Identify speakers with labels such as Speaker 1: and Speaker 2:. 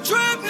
Speaker 1: trip.